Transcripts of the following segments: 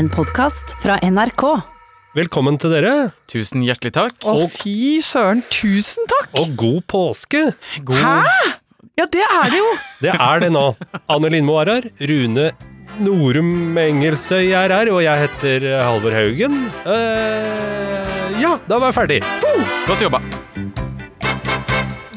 En podkast fra NRK. Velkommen til dere, Tusen hjertelig takk. Å, fy søren, tusen takk! og god påske! God Hæ? Ja, det er det jo! Det er det nå. Anne Lindmo er her, Rune Norum Engelsøy er her, og jeg heter Halvor Haugen. Uh, ja, da var jeg ferdig. Godt jobba.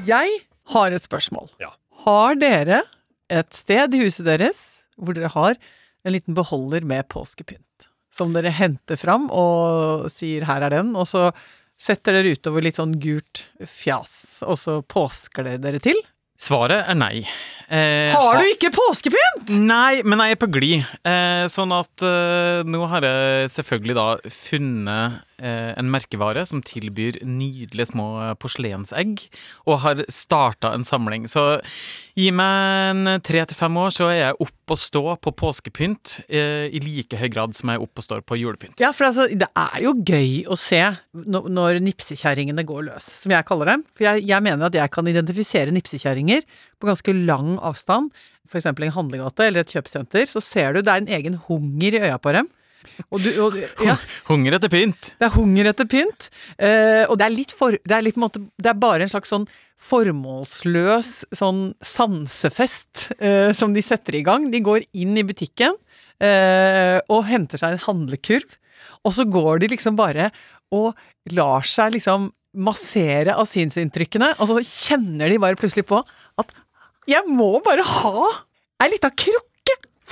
Jeg har et spørsmål. Ja. Har dere et sted i huset deres hvor dere har en liten beholder med påskepynt? Som dere henter fram og sier 'her er den', og så setter dere utover litt sånn gult fjas, og så påsker dere dere til? Svaret er nei. Eh, Har du ikke påskepynt?! Nei, men jeg er på glid. Eh, sånn at eh, nå har jeg selvfølgelig da funnet en merkevare som tilbyr nydelige små porselensegg, og har starta en samling. Så gi meg en tre til fem år, så er jeg opp og stå på påskepynt eh, i like høy grad som jeg er opp og står på julepynt. Ja, for altså, det er jo gøy å se når, når nipsekjerringene går løs, som jeg kaller dem. For jeg, jeg mener at jeg kan identifisere nipsekjerringer på ganske lang avstand. I en handlegate eller et kjøpesenter, så ser du det er en egen hunger i øya på dem. Og du, og, ja, Hunger etter pynt. det er hunger etter pynt. Eh, og det er for Det er måte Det er bare en slags sånn formålsløs sånn sansefest eh, som de setter i gang. De går inn i butikken eh, og henter seg en handlekurv, og så går de liksom bare og lar seg liksom massere av synsinntrykkene, og så kjenner de bare plutselig på at jeg må bare ha ei lita krukke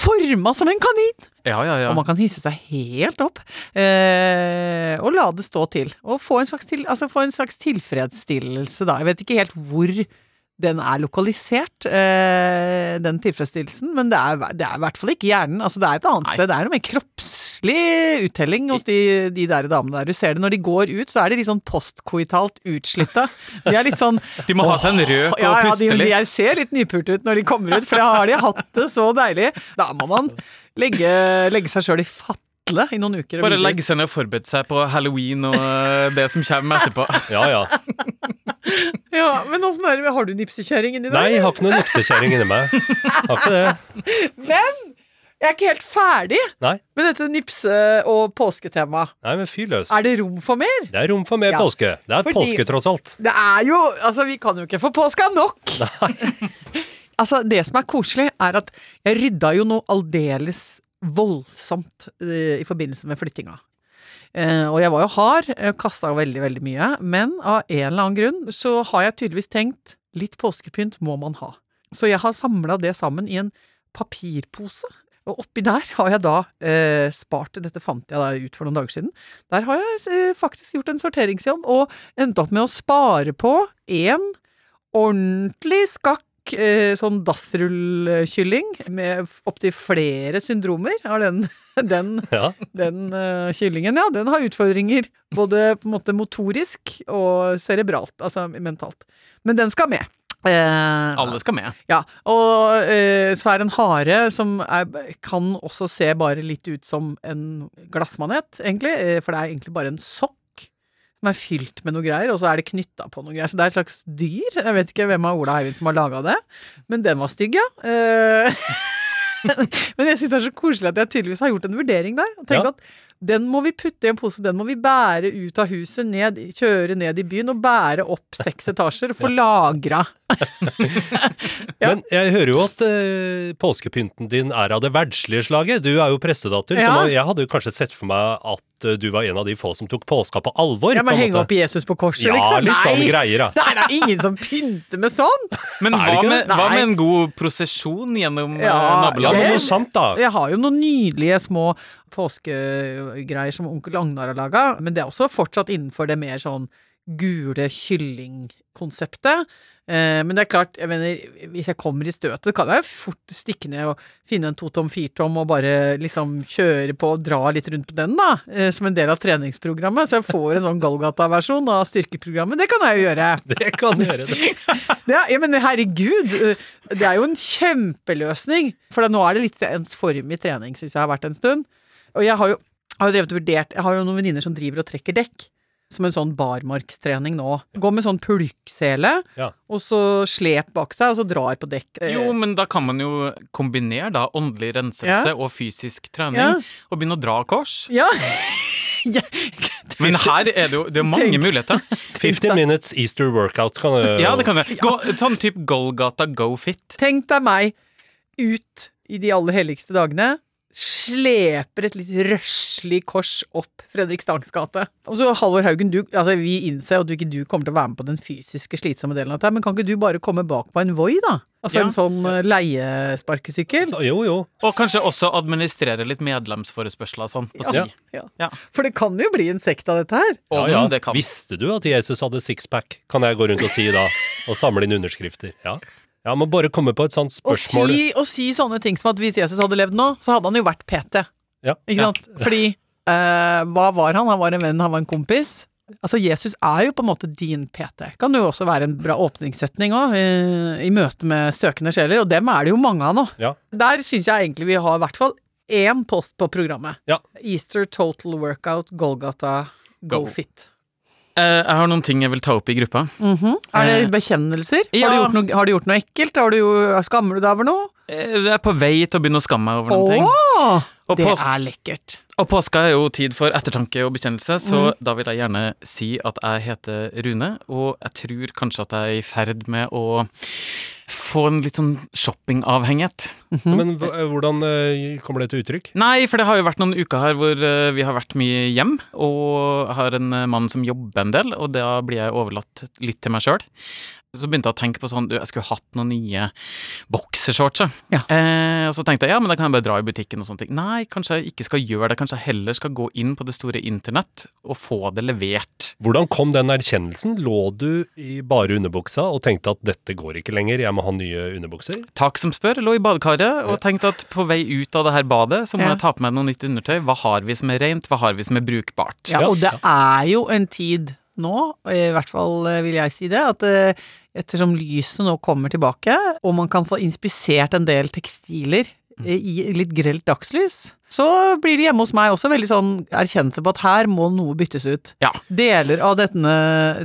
forma som en kanin! Ja, ja, ja. Og man kan hisse seg helt opp, eh, og la det stå til. Og få en, slags til, altså få en slags tilfredsstillelse, da. Jeg vet ikke helt hvor den er lokalisert, eh, den tilfredsstillelsen, men det er, det er i hvert fall ikke hjernen. Altså, det er et annet Nei. sted. Det er noe mer kroppslig uttelling hos de, de der damene der. Du ser det når de går ut, så er de litt sånn postkoitalt utslitte. De er litt sånn De må ha seg en røk og ja, ja, puste litt. de ser litt nypurte ut når de kommer ut, for da har de hatt det så deilig. Da må man legge, legge seg sjøl i fatt i noen uker. Bare legge seg ned og forberede seg på halloween og eh, det som kommer etterpå. Ja, ja. Ja, men åssen er det, har du nipsekjerring inni Nei, jeg har ikke noen nipsekjerring inni meg. Har ikke det. Men jeg er ikke helt ferdig Nei, med dette nipse- og påsketemaet. nei men fyr løs. Er det rom for mer? Det er rom for mer Ja, påske. Det er fordi- påske, tross alt. Det er jo Altså, vi kan jo ikke få påska nok! Nei. altså, det som er koselig, er at jeg rydda jo noe aldeles voldsomt uh, i forbindelse med flyttinga. Eh, og jeg var jo hard, jeg kasta veldig, veldig mye, men av en eller annen grunn så har jeg tydeligvis tenkt litt påskepynt må man ha. Så jeg har samla det sammen i en papirpose. Og oppi der har jeg da eh, spart Dette fant jeg da ut for noen dager siden. Der har jeg eh, faktisk gjort en sorteringsjobb og endt opp med å spare på en ordentlig skakk eh, sånn dassrullkylling med opptil flere syndromer. Har den, den, Ja. den uh, kyllingen, ja, den har utfordringer. Både på en måte motorisk og cerebralt, altså mentalt. Men den skal med. Eh, Alle skal med. ja, og eh, så er det en hare som er, kan også se bare litt ut som en glassmanet, egentlig. eh, For det er egentlig bare en sokk som er fylt med noe greier, og så er det knytta på noe greier. Så det er et slags dyr. Jeg vet ikke hvem av Ola Eivind som har laga det, men den var stygg, ja. Eh, men jeg syns det er så koselig at jeg tydeligvis har gjort en vurdering der. Og tenkt Ja. at den må vi putte i en pose, den må vi bære ut av huset, ned, kjøre ned i byen og bære opp seks etasjer og få lagra. Ja. Men jeg hører jo at eh, påskepynten din er av det verdslige slaget. Du er jo prestedatter, Ja. så jeg hadde jo kanskje sett for meg at eh, du var en av de få som tok påska på alvor. Ja, men henge opp Jesus på korset, Ja, liksom. litt sånn greier, da. Det er da ingen som pynter med sånn! Men hva med, hva med en god prosesjon gjennom eh, Ja, Ja, nabolaget? men noe sant, da. Jeg har jo noen nydelige små påskegreier som onkel Agnar har laga, men det er også fortsatt innenfor det mer sånn gule kyllingkonseptet. Eh, men det er klart, jeg mener, hvis jeg kommer i støtet, kan jeg fort stikke ned og finne en totom firtom og bare liksom kjøre på og dra litt rundt på den, da, eh, som en del av treningsprogrammet. Så jeg får en sånn Golgata-versjon av styrkeprogrammet. Det kan jeg jo gjøre. Det kan gjøre det. Ja, men herregud, øh, det er jo en kjempeløsning. For nå er det litt ens form i trening, syns jeg har vært en stund. Og jeg har jo, har jo drevet og vurdert Jeg har jo noen venninner som driver og trekker dekk. Som en sånn barmarkstrening nå. Gå med sånn pulksele, Ja. og så slep bak seg, og så drar på dekk. Eh, Jo, men da kan man jo kombinere da åndelig renselse Ja. og fysisk trening, Ja. og begynne å dra kors. Ja. ja. Men her er det jo det er mange Tenk- muligheter. 50 minutes Easter workout kan du Ja, det kan du. Gå, sånn type Golgata Go Fit. Tenk deg meg ut i de aller helligste dagene. Sleper et litt røslig kors opp Fredrikstads gate. Og så Halvor Haugen, du, altså vi innser at du ikke du kommer til å være med på den fysiske slitsomme delen av dette, men kan ikke du bare komme bak på en Voi, da? Altså Ja. en sånn eh, leiesparkesykkel? Så, jo, jo. Og kanskje også administrere litt medlemsforespørsler og sånn. På si. Ja. Ja. Ja. For det kan jo bli en sekt av dette her. Og ja, ja. det kan. Visste du at Jesus hadde sixpack? Kan jeg gå rundt og si da, og samle inn underskrifter. Ja. Ja, må bare komme på et sånt Å spørsmål. si, å si sånne ting som at hvis Jesus hadde levd nå, så hadde han jo vært PT. Ja. Ikke sant? Fordi eh, hva var han? Han var en venn, han var en kompis. Altså, Jesus er jo på en måte din PT. Kan jo også være en bra åpningssetning òg, i, i møte med søkende sjeler, og dem er det jo mange av nå. Ja. Der syns jeg egentlig vi har i hvert fall én post på programmet. Ja. Easter Total Workout Golgata Go, Go. Fit. Eh, jeg har noen ting jeg vil ta opp i gruppa. Mhm. Er det Eh, bekjennelser? ja. Har, du gjort noe, har du gjort noe ekkelt? Har du, jo- skammer du deg over noe? Eh, Jeg er på vei til å begynne å skamme meg over noen ting. Åh, Og det er lekkert. Og påska er jo tid for ettertanke og bekjennelse, så Mm. da vil jeg gjerne si at jeg heter Rune, og jeg tror kanskje at jeg er i ferd med å få en litt sånn shoppingavhengighet. Men hvordan eh, kommer det til uttrykk? Nei, for det har jo vært noen uker her hvor eh, vi har vært mye hjem, og har en eh, mann som jobber en del, og da blir jeg overlatt litt til meg sjøl. Så begynte jeg å tenke på sånn, du, jeg skulle hatt noen nye boksershorts. Ja. Eh, og så tenkte jeg ja, men da kan jeg bare dra i butikken og sånne ting. Nei, kanskje jeg ikke skal gjøre det. Kanskje jeg heller skal gå inn på det store internett og få det levert. Hvordan kom den erkjennelsen? Lå du i bare underbuksa og tenkte at dette går ikke lenger, jeg må ha nye underbukser? Takk som spør, lå i badekaret og tenkte at på vei ut av det her badet, så må Ja. jeg ta på meg noe nytt undertøy. Hva har vi som er rent, hva har vi som er brukbart? Ja, og det er jo en tid nå, i hvert fall eh, vil jeg si det, at eh, ettersom lyset nå kommer tilbake, og man kan få inspisert en del tekstiler eh, i litt grelt dagslys, så blir det hjemme hos meg også veldig sånn erkjennelse på at her må noe byttes ut. Ja. Deler av denne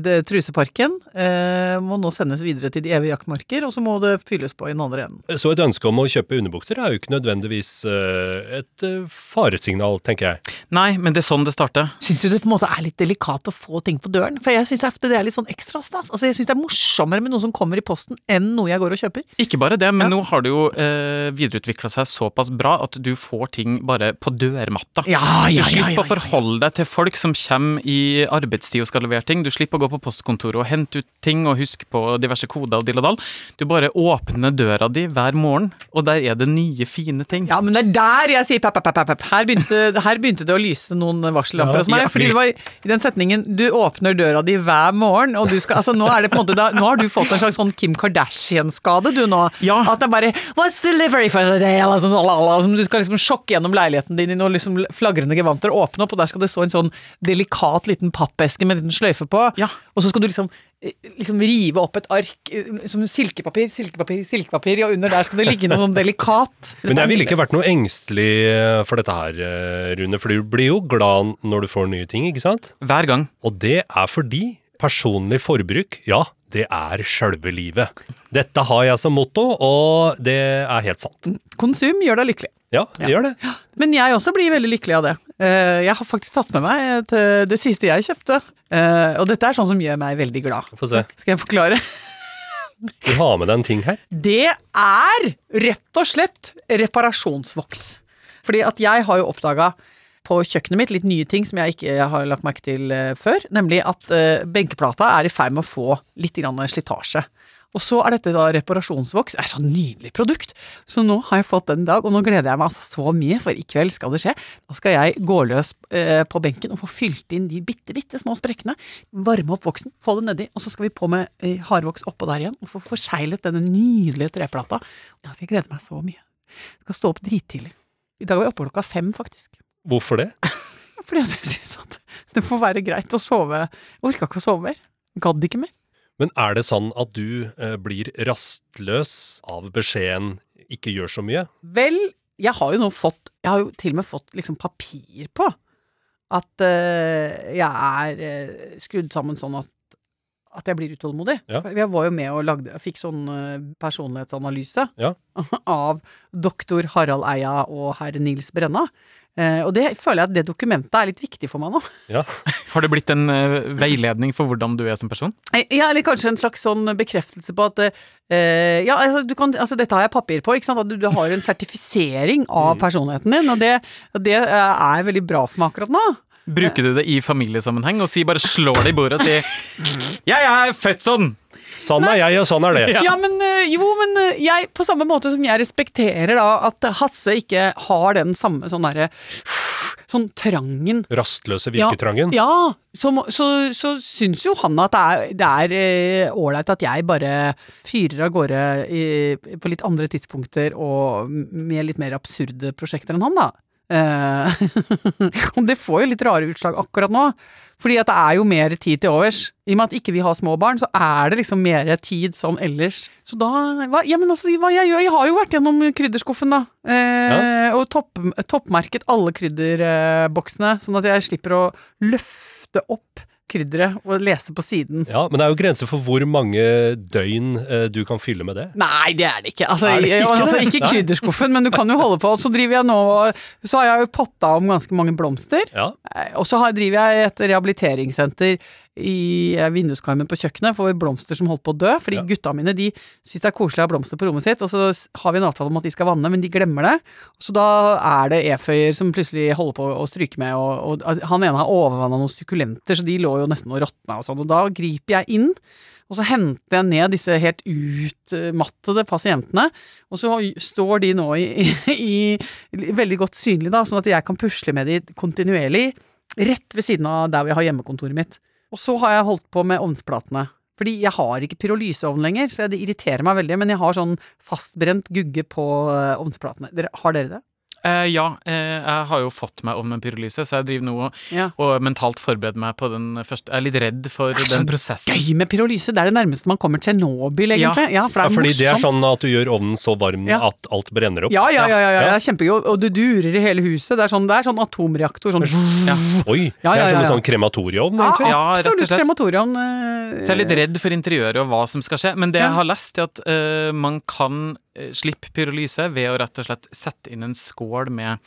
det, truseparken eh, må nå sendes videre til de evige jaktmarker, og så må det fylles på i den andre enden. Så et ønske om å kjøpe underbukser er jo ikke nødvendigvis eh, et eh, faresignal, tenker jeg. Nei, men det er sånn det starter. Syns du det på en måte er litt delikat å få ting på døren? For jeg syns ofte det er litt sånn ekstra stas. Altså, jeg syns det er morsommere med noe som kommer i posten, enn noe jeg går og kjøper. Ikke bare det, men Ja. nå har det jo eh, videreutvikla seg såpass bra at du får ting bare på dørmatta. Ja, Du slipper å forholde deg til folk som kommer i arbeidstid og skal levere ting. Du slipper å gå på postkontoret og hente ut ting og huske på diverse koder og dill og dall. Du bare åpner døra di hver morgen, og der er det nye, fine ting. Ja, men det er der jeg sier pepp, pepp, pepp, pepp. Her begynte, her begynte det å lyse noen varsellamper Ja, hos meg. ja, fordi det var i den setningen 'du åpner døra di hver morgen', og du skal Altså, nå er det på en måte da, Nå har du fått en slags sånn Kim Kardashian-skade, du nå. Ja. At det er bare 'What's delivery for the day?' Eller sånn, som du skal liksom sjokke gjennom leiligheten din i noen liksom flagrende gevanter, åpne opp, og der skal det stå en sånn delikat liten pappeske med en liten sløyfe på. Ja. Og så skal du liksom, eh, liksom rive opp et ark eh, som silkepapir, silkepapir, silkepapir, og under der skal det ligge noe sånn delikat. Men jeg ville ikke vært noe engstelig eh, for dette her, Rune, for du blir jo glad når du får nye ting, ikke sant? Hver gang. Og det er fordi personlig forbruk, ja, det er sjølve livet. Dette har jeg som motto, og det er helt sant. Konsum gjør deg lykkelig. Ja, det gjør det. Men jeg også blir veldig lykkelig av det. Eh, Jeg har faktisk tatt med meg det siste jeg kjøpte. Eh, Og dette er sånn som gjør meg veldig glad. Få se. Skal jeg forklare? Du har med deg en ting her. Det er rett og slett reparasjonsvoks. Fordi at jeg har jo oppdaga på kjøkkenet mitt litt nye ting som jeg ikke har lagt merke til eh, før. Nemlig at eh, benkeplata er i ferd med å få litt slitasje. Og så er dette da reparasjonsvoks. Det er så nydelig produkt! Så nå har jeg fått den i dag, og nå gleder jeg meg altså så mye, for i kveld skal det skje. Da skal jeg gå løs eh, på benken og få fylt inn de bitte, bitte små sprekkene. Varme opp voksen, få det nedi, og så skal vi på med hardvoks oppå der igjen. Og få forseglet denne nydelige treplata. Jeg gleder meg så mye. Jeg skal stå opp drittidlig. I dag var jeg oppe klokka fem, faktisk. Hvorfor det? Fordi at jeg syns at det får være greit å sove. Jeg orka ikke å sove mer. Gadd ikke mer. Men er det sånn at du eh, blir rastløs av beskjeden 'ikke gjør så mye'? Vel, jeg har jo nå fått Jeg har jo til og med fått liksom papir på at eh, jeg er eh, skrudd sammen sånn at at jeg blir utålmodig. Ja. For Jeg var jo med og lagde, fikk sånn eh, personlighetsanalyse Ja. av doktor Harald Eia og herr Nils Brenna. Eh, og det føler jeg at det dokumentet er litt viktig for meg nå. Har det blitt en eh, veiledning for hvordan du er som person? Eh, Ja, eller kanskje en slags sånn bekreftelse på at Ja, altså, du kan, altså dette har jeg papir på, ikke sant? At du, du har en sertifisering av personligheten din, og det, det er veldig bra for meg akkurat nå. Bruker du det i familiesammenheng og si bare slår det i bordet og sier 'Jeg er født sånn'? Sånn er jeg, og sånn er det. Ja. Ja, men eh, jo, men eh, jeg, på samme måte som jeg respekterer da at Hasse ikke har den samme sånn derre Sånn trangen Rastløse virketrangen. Ja, så, må- så, så syns jo han at det er- er ålreit at jeg bare fyrer av gårde i, på litt andre tidspunkter og med litt mer absurde prosjekter enn han, da. Eh, og det får jo litt rare utslag akkurat nå. Fordi at det er jo mer tid til overs. I og med at ikke vi har små barn, så er det liksom mer tid sånn ellers. Så da hva, Ja, men altså, hva jeg gjør Jeg har jo vært gjennom krydderskuffen, da. Eh, Og topp, toppmerket alle krydderboksene, sånn at jeg slipper å løfte opp krydderet og lese på siden. Ja, Men det er jo grenser for hvor mange døgn eh, du kan fylle med det. Nei, det er det ikke. Altså, det ikke jeg, altså, ikke krydderskuffen, men du kan jo holde på. Så driver jeg nå Så har jeg jo potta om ganske mange blomster. Ja, Eh, Og så driver jeg et rehabiliteringssenter i eh, vinduskarmen på kjøkkenet for blomster som holdt på å dø. Fordi Ja. gutta mine de syns det er koselig å ha blomster på rommet sitt, og så har vi en avtale om at de skal vanne, men de glemmer det. Så da er det eføyer som plutselig holder på å stryke med, og, og han ene har overvanna noen sukkulenter, så de lå jo nesten og råtna og sånn. Og da griper jeg inn. Og så henter jeg ned disse helt utmattede pasientene, og så står de nå i, i, i veldig godt synlig, da, sånn at jeg kan pusle med de kontinuerlig, rett ved siden av der hvor jeg har hjemmekontoret mitt. Og så har jeg holdt på med ovnsplatene. Fordi jeg har ikke pyrolyseovn lenger, så det irriterer meg veldig, men jeg har sånn fastbrent gugge på eh, ovnsplatene. Har dere det? Eh, ja, eh, jeg har jo fått meg om med pyrolyse, så jeg driver nå og, Ja. og mentalt forbereder meg på den første Jeg er litt redd for er den prosessen. Gøy med pyrolyse! Det er det nærmeste man kommer Tsjernobyl, Ja. egentlig. Ja, for det er fordi det er sånn at du gjør ovnen så varm Ja. at alt brenner opp. Ja, ja, ja, ja, ja, Ja. kjempegøy. Og du durer i hele huset. Det er sånn, det er sånn atomreaktor. Sånn Ja. Oi, Ja, det ja, er som en sånn krematorieovn, Ja, egentlig. Ja, absolutt krematorieovn. krematorium. eh, Så jeg er litt redd for interiøret og hva som skal skje. Men det Ja. jeg har lest, er at uh, man kan eh, slippe pyrolyse ved å rett og slett sette inn en skål med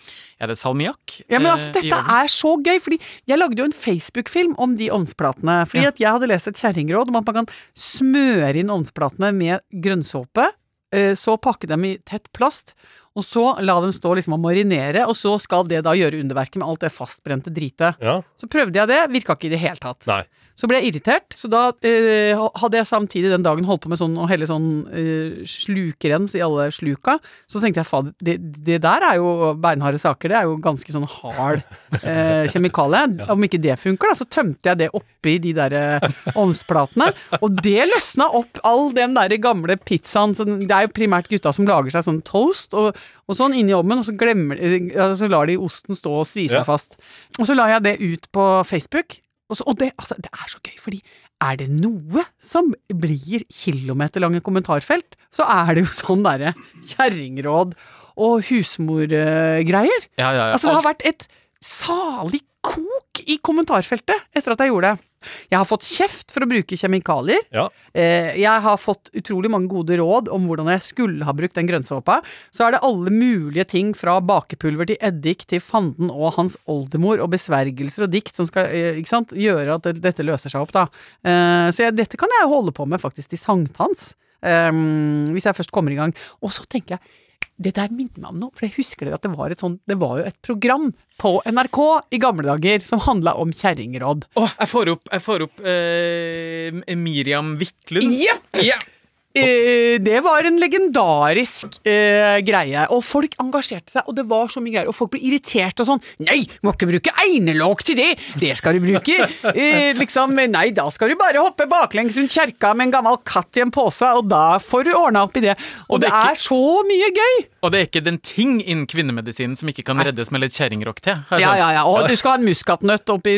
Er det salmiakk? Ja, men altså, eh, dette er så gøy, fordi jeg lagde jo en Facebook-film om de ovnsplatene. Fordi Ja. at jeg hadde lest et kjerringråd om at man kan smøre inn ovnsplatene med grønnsåpe, eh, så pakke dem i tett plast, og så la dem stå liksom og marinere, og så skal det da gjøre underverket med alt det fastbrente dritet. Ja. Så prøvde jeg det, virka ikke i det hele tatt. Nei. Så ble jeg irritert, så da eh, hadde jeg samtidig den dagen holdt på med sånn å helle sånn eh, slukerens i alle sluka. Så tenkte jeg faen, det, det der er jo beinharde saker, det er jo ganske sånn hard eh, kjemikalie. Om ikke det funker, da, så tømte jeg det oppi de der eh, ovnsplatene. Og det løsna opp all den der gamle pizzaen. Så det er jo primært gutta som lager seg sånn toast og, og sånn inni ovnen, og så, glemmer, eh, så lar de osten stå og svise seg Ja. fast. Og så la jeg det ut på Facebook. Og, så, og det, altså, det er så gøy, fordi er det noe som blir kilometerlange kommentarfelt, så er det jo sånn derre kjerringråd og husmorgreier. Ja, ja, ja. Altså, det har vært et salig kok i kommentarfeltet etter at jeg gjorde det. Jeg har fått kjeft for å bruke kjemikalier. Ja. Eh, jeg har fått utrolig mange gode råd om hvordan jeg skulle ha brukt den grønnsåpa. Så er det alle mulige ting fra bakepulver til eddik til fanden og hans oldemor og besvergelser og dikt som skal eh, sant, gjøre at dette løser seg opp, da. Eh, så jeg, dette kan jeg holde på med faktisk til sankthans. hvis jeg først kommer i gang. Og så tenker jeg det der minner meg om noe, for jeg husker dere at det var et sånt Det var jo et program på NRK i gamle dager som handla om kjerringråd. Åh, jeg får opp, jeg får opp eh, Miriam Wiklund. Jepp! Ja. Eh, det var en legendarisk eh, greie, og folk engasjerte seg, og det var så mye greier, og folk ble irritert og sånn. Nei, må ikke bruke einelåk til det! Det skal du bruke! Eh, liksom, nei, da skal du bare hoppe baklengs rundt kjerka med en gammel katt i en pose, og da får du ordna opp i det. Og, Og det det er er så mye gøy! Og det er ikke den ting innen kvinnemedisinen som ikke kan reddes med litt kjerringrock til. Ja, ja, ja, og du skal ha en muskatnøtt oppi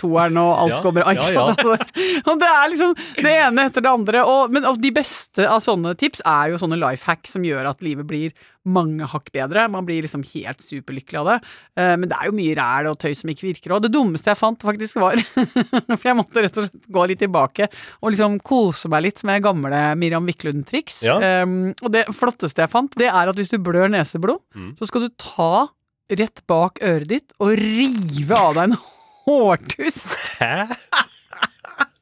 toeren, og alt Ja, går bra. Ja, sant? Altså, og det er liksom det ene etter det andre. Og, men og de beste av sånne tips er jo sånne life hack som gjør at livet blir mange hakk bedre. Man blir liksom helt superlykkelig av det. Eh, men det er jo mye ræl og tøy som ikke virker. Og det dummeste jeg fant, faktisk var For jeg måtte rett og slett gå litt tilbake og liksom kose meg litt med gamle Miriam Wiklund-triks. Ja. Um, og det flotteste jeg fant, det er at hvis du blør neseblod, Mm. så skal du ta rett bak øret ditt og rive av deg en hårtust. Hæ?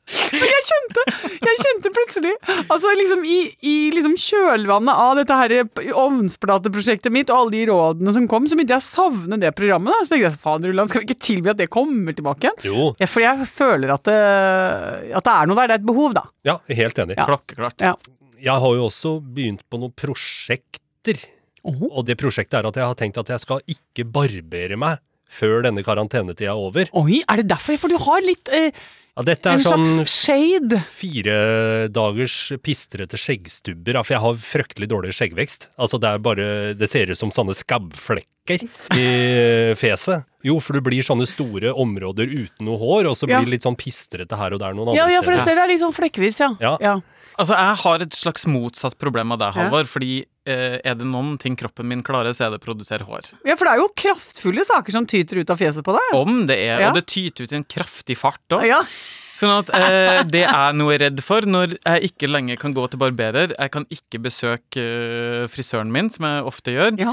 Jeg kjente, jeg kjente plutselig Altså liksom i, i liksom kjølvannet av dette her ovnsplateprosjektet mitt og alle de rådene som kom, så begynte jeg å savne det programmet. Da. Så tenkte jeg faen Rulland, skal vi ikke tilby at det kommer tilbake igjen? Jo, Ja, for jeg føler at det, at det er noe der. Det er et behov, da. ja, helt enig. Ja. Klokkeklart. Ja. Jeg har jo også begynt på noen prosjekter. Oho. Og det prosjektet er at jeg har tenkt at jeg skal ikke barbere meg før denne karantenetida er over. Oi, er det derfor? For du har litt eh, Ja, dette en er sånn slags shade. fire dagers pistrete skjeggstubber. For jeg har fryktelig dårlig skjeggvekst. Altså, det er bare Det ser ut som sånne skabbflekker i fjeset. Jo, for du blir sånne store områder uten noe hår, og så blir det litt sånn pistrete her og der noen andre Ja, ja, for jeg ser det er litt sånn flekkvis, ja. Ja. ja. Altså, jeg har et slags motsatt problem av deg, Ja. Halvor. Fordi er det noen ting kroppen min klarer, så er det å produsere hår. Ja, for det er jo kraftfulle saker som tyter ut av fjeset på deg. Om det er, Ja. Og det tyter ut i en kraftig fart òg. Ja. Sånn at eh, det er noe jeg er redd for når jeg ikke lenger kan gå til barberer. Jeg kan ikke besøke eh, frisøren min, som jeg ofte gjør. Ja.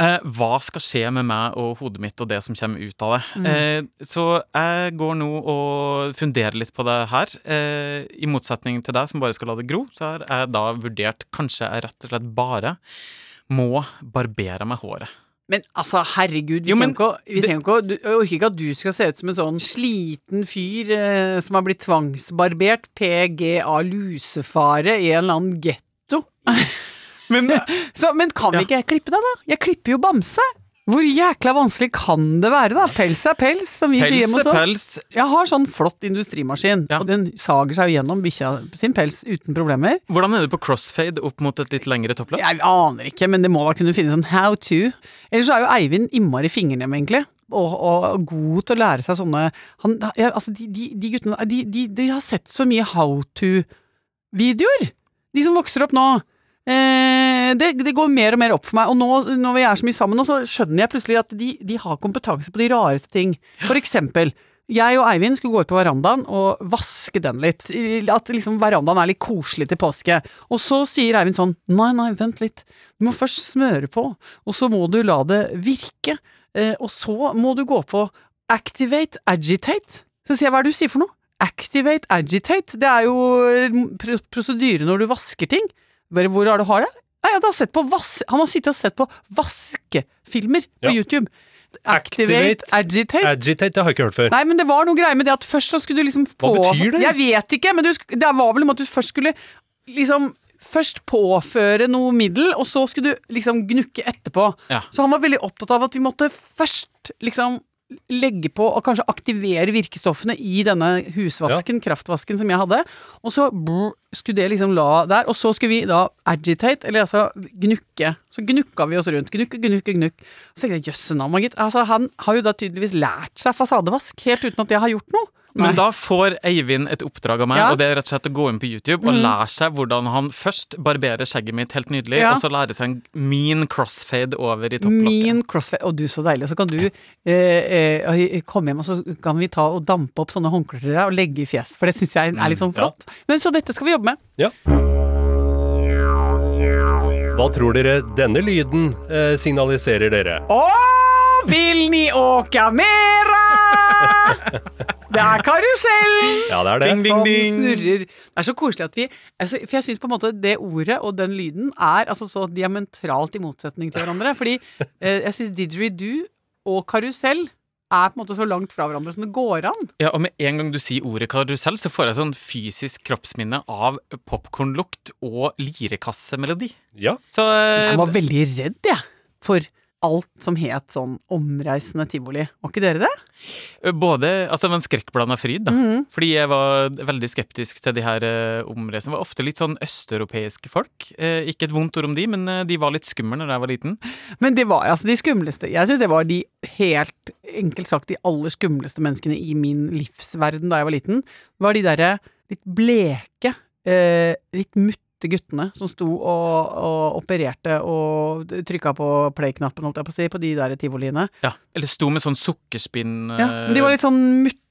Eh, hva skal skje med meg og hodet mitt og det som kommer ut av det? Mm. Eh, så jeg går nå og funderer litt på det her. Eh, I motsetning til deg som bare skal la det gro, så har jeg da vurdert kanskje jeg rett og slett bare må barbere meg håret. Men altså, herregud, vi Jo, men trenger ikke, vi trenger ikke du, Jeg orker ikke at du skal se ut som en sånn sliten fyr eh, som har blitt tvangsbarbert, PGA lusefare, i en eller annen getto. Men Så, men kan vi ikke klippe deg, da? Jeg klipper jo bamse! Hvor jækla vanskelig kan det være, da? Pels er pels, som vi sier pels hjemme hos oss. pels. Jeg har sånn flott industrimaskin, Ja. og den sager seg jo gjennom bikkja sin pels uten problemer. Hvordan er det på crossfade opp mot et litt lengre toppløp? Jeg aner ikke, men det må da kunne finnes en how to. Ellers så er jo Eivind innmari fingernem, egentlig. Og, og god til å lære seg sånne han, ja, altså de, de, de guttene de, de, de har sett så mye how to-videoer! De som vokser opp nå. Eh, det, det går mer og mer opp for meg. Og nå når vi er så mye sammen, nå, så skjønner jeg plutselig at de, de har kompetanse på de rareste ting. For eksempel. Jeg og Eivind skulle gå ut på verandaen og vaske den litt. At liksom verandaen er litt koselig til påske. Og så sier Eivind sånn Nei, nei, vent litt. Du må først smøre på, og så må du la det virke. Eh, og så må du gå på activate agitate. Så sier jeg hva er det du sier for noe? Activate agitate. Det er jo pr- prosedyre når du vasker ting. Bare hvor det du har det? Nei, han, har sett på vas han har sittet og sett på vaskefilmer på Ja. YouTube. Activate, Activate, agitate. Agitate, det har jeg ikke hørt før. Nei, men det var noe greier med det at først så skulle du liksom Hva betyr det? Jeg vet ikke, men du, det var vel om at du først skulle liksom Først påføre noe middel, og så skulle du liksom gnukke etterpå. Ja. Så han var veldig opptatt av at vi måtte først liksom legge på og kanskje aktivere virkestoffene i denne husvasken, kraftvasken som jeg hadde. Og så brr, skulle det liksom la der, og så skulle vi da agitate, eller altså gnukke. Så gnukka vi oss rundt. Gnukke, gnukke, gnukk. Så tenkte jeg jøsse navn, gitt. Altså, han har jo da tydeligvis lært seg fasadevask, helt uten at jeg har gjort noe. Men Nei. da får Eivind et oppdrag av meg, Ja. og det er rett og slett å gå inn på YouTube og Mhm. lære seg hvordan han først barberer skjegget mitt helt nydelig, Ja. og så lære seg en min crossfade over i topplokket. Min crossfade. Og du, så deilig. Så kan du eh, eh, komme hjem, og så kan vi ta og dampe opp sånne håndklær til deg og legge i fjes. For det syns jeg er litt sånn ja. flott. Men så dette skal vi jobbe med. Ja. Hva tror dere denne lyden eh, signaliserer dere? Å, vil ni åka mera? Det er karusellen! Ja, det er det. Ding, ding, som snurrer. Det er så koselig at vi altså, For jeg syns på en måte det ordet og den lyden er altså så diametralt i motsetning til hverandre. Fordi eh, jeg syns didgeridoo og karusell er på en måte så langt fra hverandre som det går an. Ja, og med en gang du sier ordet karusell, så får jeg sånn fysisk kroppsminne av popkornlukt og lirekassemelodi. Ja. Så eh, Jeg var veldig redd, jeg, for alt som het sånn omreisende tivoli. Var ikke dere det? både Altså, det var en skrekkblanda fryd, da. Mhm. Fordi jeg var veldig skeptisk til de her uh, omreisene. Det var ofte litt sånn østeuropeiske folk. Uh, ikke et vondt ord om de, men uh, de var litt skumle når jeg var liten. Men det var altså de skumleste. Jeg syns det var de helt enkelt sagt de aller skumleste menneskene i min livsverden da jeg var liten. Var de derre litt bleke, eh, litt møtte guttene som sto og, og opererte og trykka på play-knappen, holdt jeg på å si, på de der tivoliene. Ja. Eller sto med sånn sukkerspinn Ja, men de var litt sånn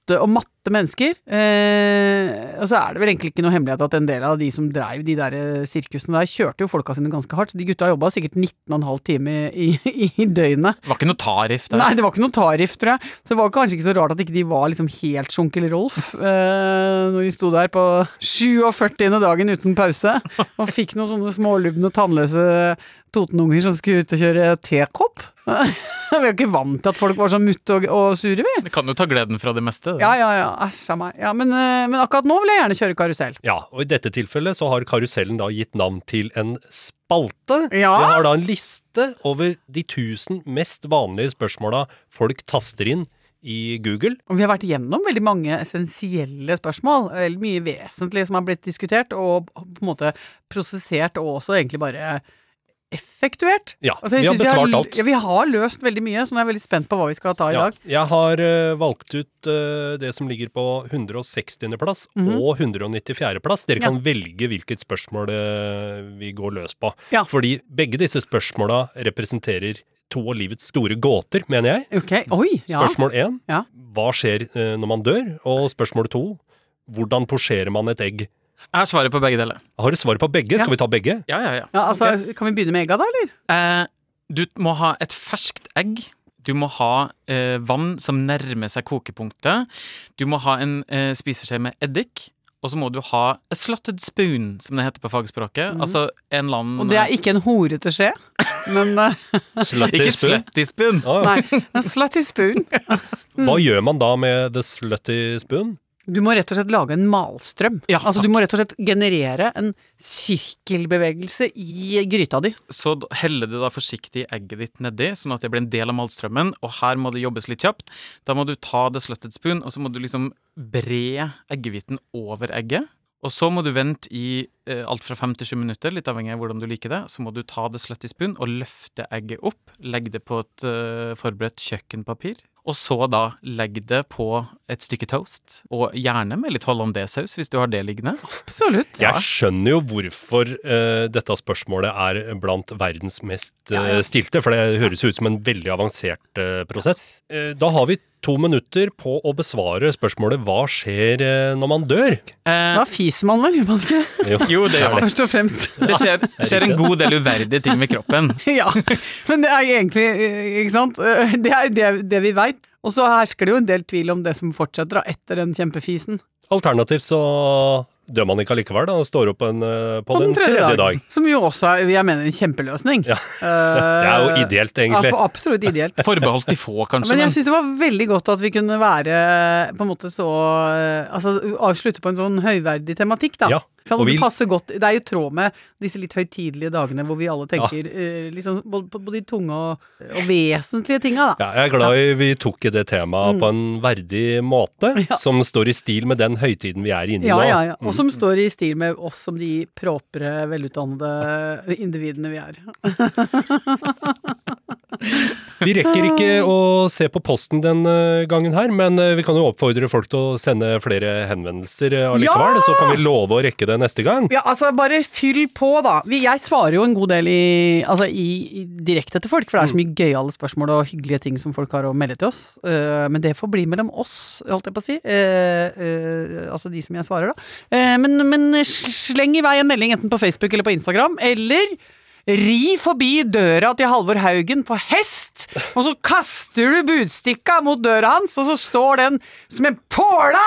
mutte og matte mennesker. Eh, og så er det vel egentlig ikke noe hemmelighet at en del av de som dreiv de der eh, sirkusene der, kjørte jo folka sine ganske hardt. Så de gutta jobba sikkert 19,5 timer i, i, i døgnet. Det var ikke noe tariff der. Nei, det var ikke noe tariff, tror jeg. Så det var kanskje ikke så rart at ikke de var liksom helt sjunkel Rolf eh, når de sto der på 47. dagen uten pause og fikk noen sånne smålubne, tannløse Totenunger som skulle ut og kjøre tekopp. vi er jo ikke vant til at folk var så mutte og, og sure, vi. Det kan jo ta gleden fra det meste. det. Ja, ja, ja. Æsj a meg. Ja, men, eh, men akkurat nå vil jeg gjerne kjøre karusell. Ja, og i dette tilfellet så har karusellen da gitt navn til en spalte. Ja. Vi har da en liste over de tusen mest vanlige spørsmåla folk taster inn i Google. Og vi har vært igjennom veldig mange essensielle spørsmål. Veldig mye vesentlig som har blitt diskutert, og på en måte prosessert, og også egentlig bare effektuert. Ja, Altså, vi har besvart alt. Ja, vi har løst veldig mye, så nå er jeg veldig spent på hva vi skal ta i Ja, dag. jeg har uh, valgt ut uh, det som ligger på 160. plass og 194. plass. Dere. Ja. kan velge hvilket spørsmål uh, vi går løs på. Fordi begge disse spørsmåla representerer to av livets store gåter, mener jeg. Ok, oi, ja. Spørsmål én hva skjer når man dør? Og spørsmål to hvordan posjerer man et egg? Jeg har svaret på begge deler. Har du svaret på begge? Ja. Skal vi ta begge? Ja, ja, ja. ja altså, Kan vi begynne med egga, da, eller? Eh, du må ha et ferskt egg. Du må ha eh, vann som nærmer seg kokepunktet. Du må ha en eh, spiseskje med eddik. Og så må du ha a slotted spoon, som det heter på fagspråket. Altså en eller annen Og det er ikke en horete skje, men eh, Ikke slutty spoon. Ah, ja. Nei, en slutty spoon. Hva gjør man da med the slutty spoon? Du må rett og slett lage en malstrøm. Ja, altså Du må rett og slett generere en sirkelbevegelse i gryta di. Så heller du da forsiktig egget ditt nedi, sånn at det blir en del av malstrømmen. Og her må det jobbes litt kjapt. Da må du ta the slutted spoon, og så må du liksom bre eggehviten over egget. Og så må du vente i alt fra fem til sju minutter, litt avhengig av hvordan du liker det. Så må du ta det slutty spoon og løfte egget opp. Legg det på et eh, forberedt kjøkkenpapir. Og så da legg det på et stykke toast, og gjerne med litt hollandésaus hvis du har det liggende. Absolutt. Jeg skjønner jo hvorfor uh, dette spørsmålet er blant verdens mest uh, Ja, ja. stilte, for det høres ut som en veldig avansert uh, prosess. Eh, da har vi to minutter på å besvare spørsmålet 'Hva skjer eh, når man dør?' Eh, Da fiser man vel, gjør man ikke? Jo, jo, det gjør det. Først og fremst. Det skjer, skjer en god del uverdige ting med kroppen. ja, men det er egentlig eh, Ikke sant? Eh, Det er det, det vi veit. Og så hersker det jo en del tvil om det som fortsetter da, etter den kjempefisen. Alternativt så dør man ikke allikevel, da, og står opp en, eh, på, den, tredje dag. Som jo også er, jeg mener, en kjempeløsning. Ja. Det er jo ideelt, egentlig. Ja, absolutt ideelt. Forbeholdt de få, kanskje. Men jeg syns det var veldig godt at vi kunne være på en måte så Altså avslutte på en sånn høyverdig tematikk, da. Ja, Sånn, vi- godt Det er jo tråd med disse litt høytidelige dagene hvor vi alle tenker eh, liksom, på, på de tunge og, og vesentlige tinga, da. Ja, jeg er glad i vi tok i det temaet på en verdig måte, Mm. Ja. som står i stil med den høytiden vi er inne i Ja, nå. ja, ja. Og som står i stil med oss som de propre, velutdannede individene vi er. Vi rekker ikke å se på posten den eh, gangen her, men eh, vi kan jo oppfordre folk til å sende flere henvendelser eh, allikevel, Ja! så kan vi love å rekke det neste gang. Ja, altså bare fyll på, da. Jeg svarer jo en god del i, altså, i, i direkte til folk, for det er så mye gøyale spørsmål og hyggelige ting som folk har å melde til oss. Men det får bli mellom oss, holdt jeg på å si. Altså de som jeg svarer, da. Men, men sleng i vei en melding enten på Facebook eller på Instagram, eller Ri forbi døra til Halvor Haugen på hest, og så kaster du budstikka mot døra hans, og så står den som en påle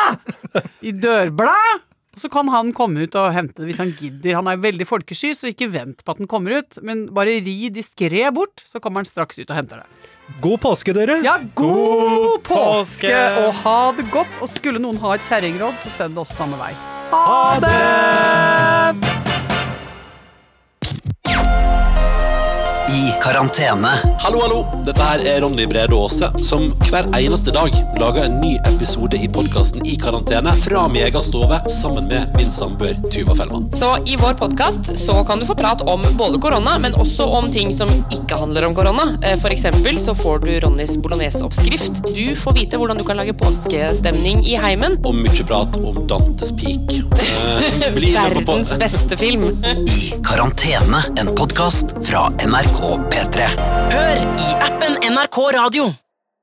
i dørbladet. Og så kan han komme ut og hente det hvis han gidder. Han er veldig folkesky, så ikke vent på at den kommer ut, men bare ri diskré bort, så kommer han straks ut og henter det. God påske, dere! Ja, god påske, påske! og ha det godt! Og skulle noen ha et kjerringråd, så send det oss samme vei. Ha det! Karantene. Hallo, hallo! Dette her er Ronny Brede Aase, som hver eneste dag lager en ny episode i podkasten I karantene fra min egen stove sammen med min samboer Tuva Fellmann. Så i vår podkast så kan du få prat om både korona, men også om ting som ikke handler om korona. Eh, For eksempel så får du Ronnys bolognese-oppskrift. Du får vite hvordan du kan lage påskestemning i heimen. Og mye prat om Dantes Peak. Eh, bli med på- Verdens beste film. I karantene, en podkast fra NRK P3. Hør i appen NRK Radio.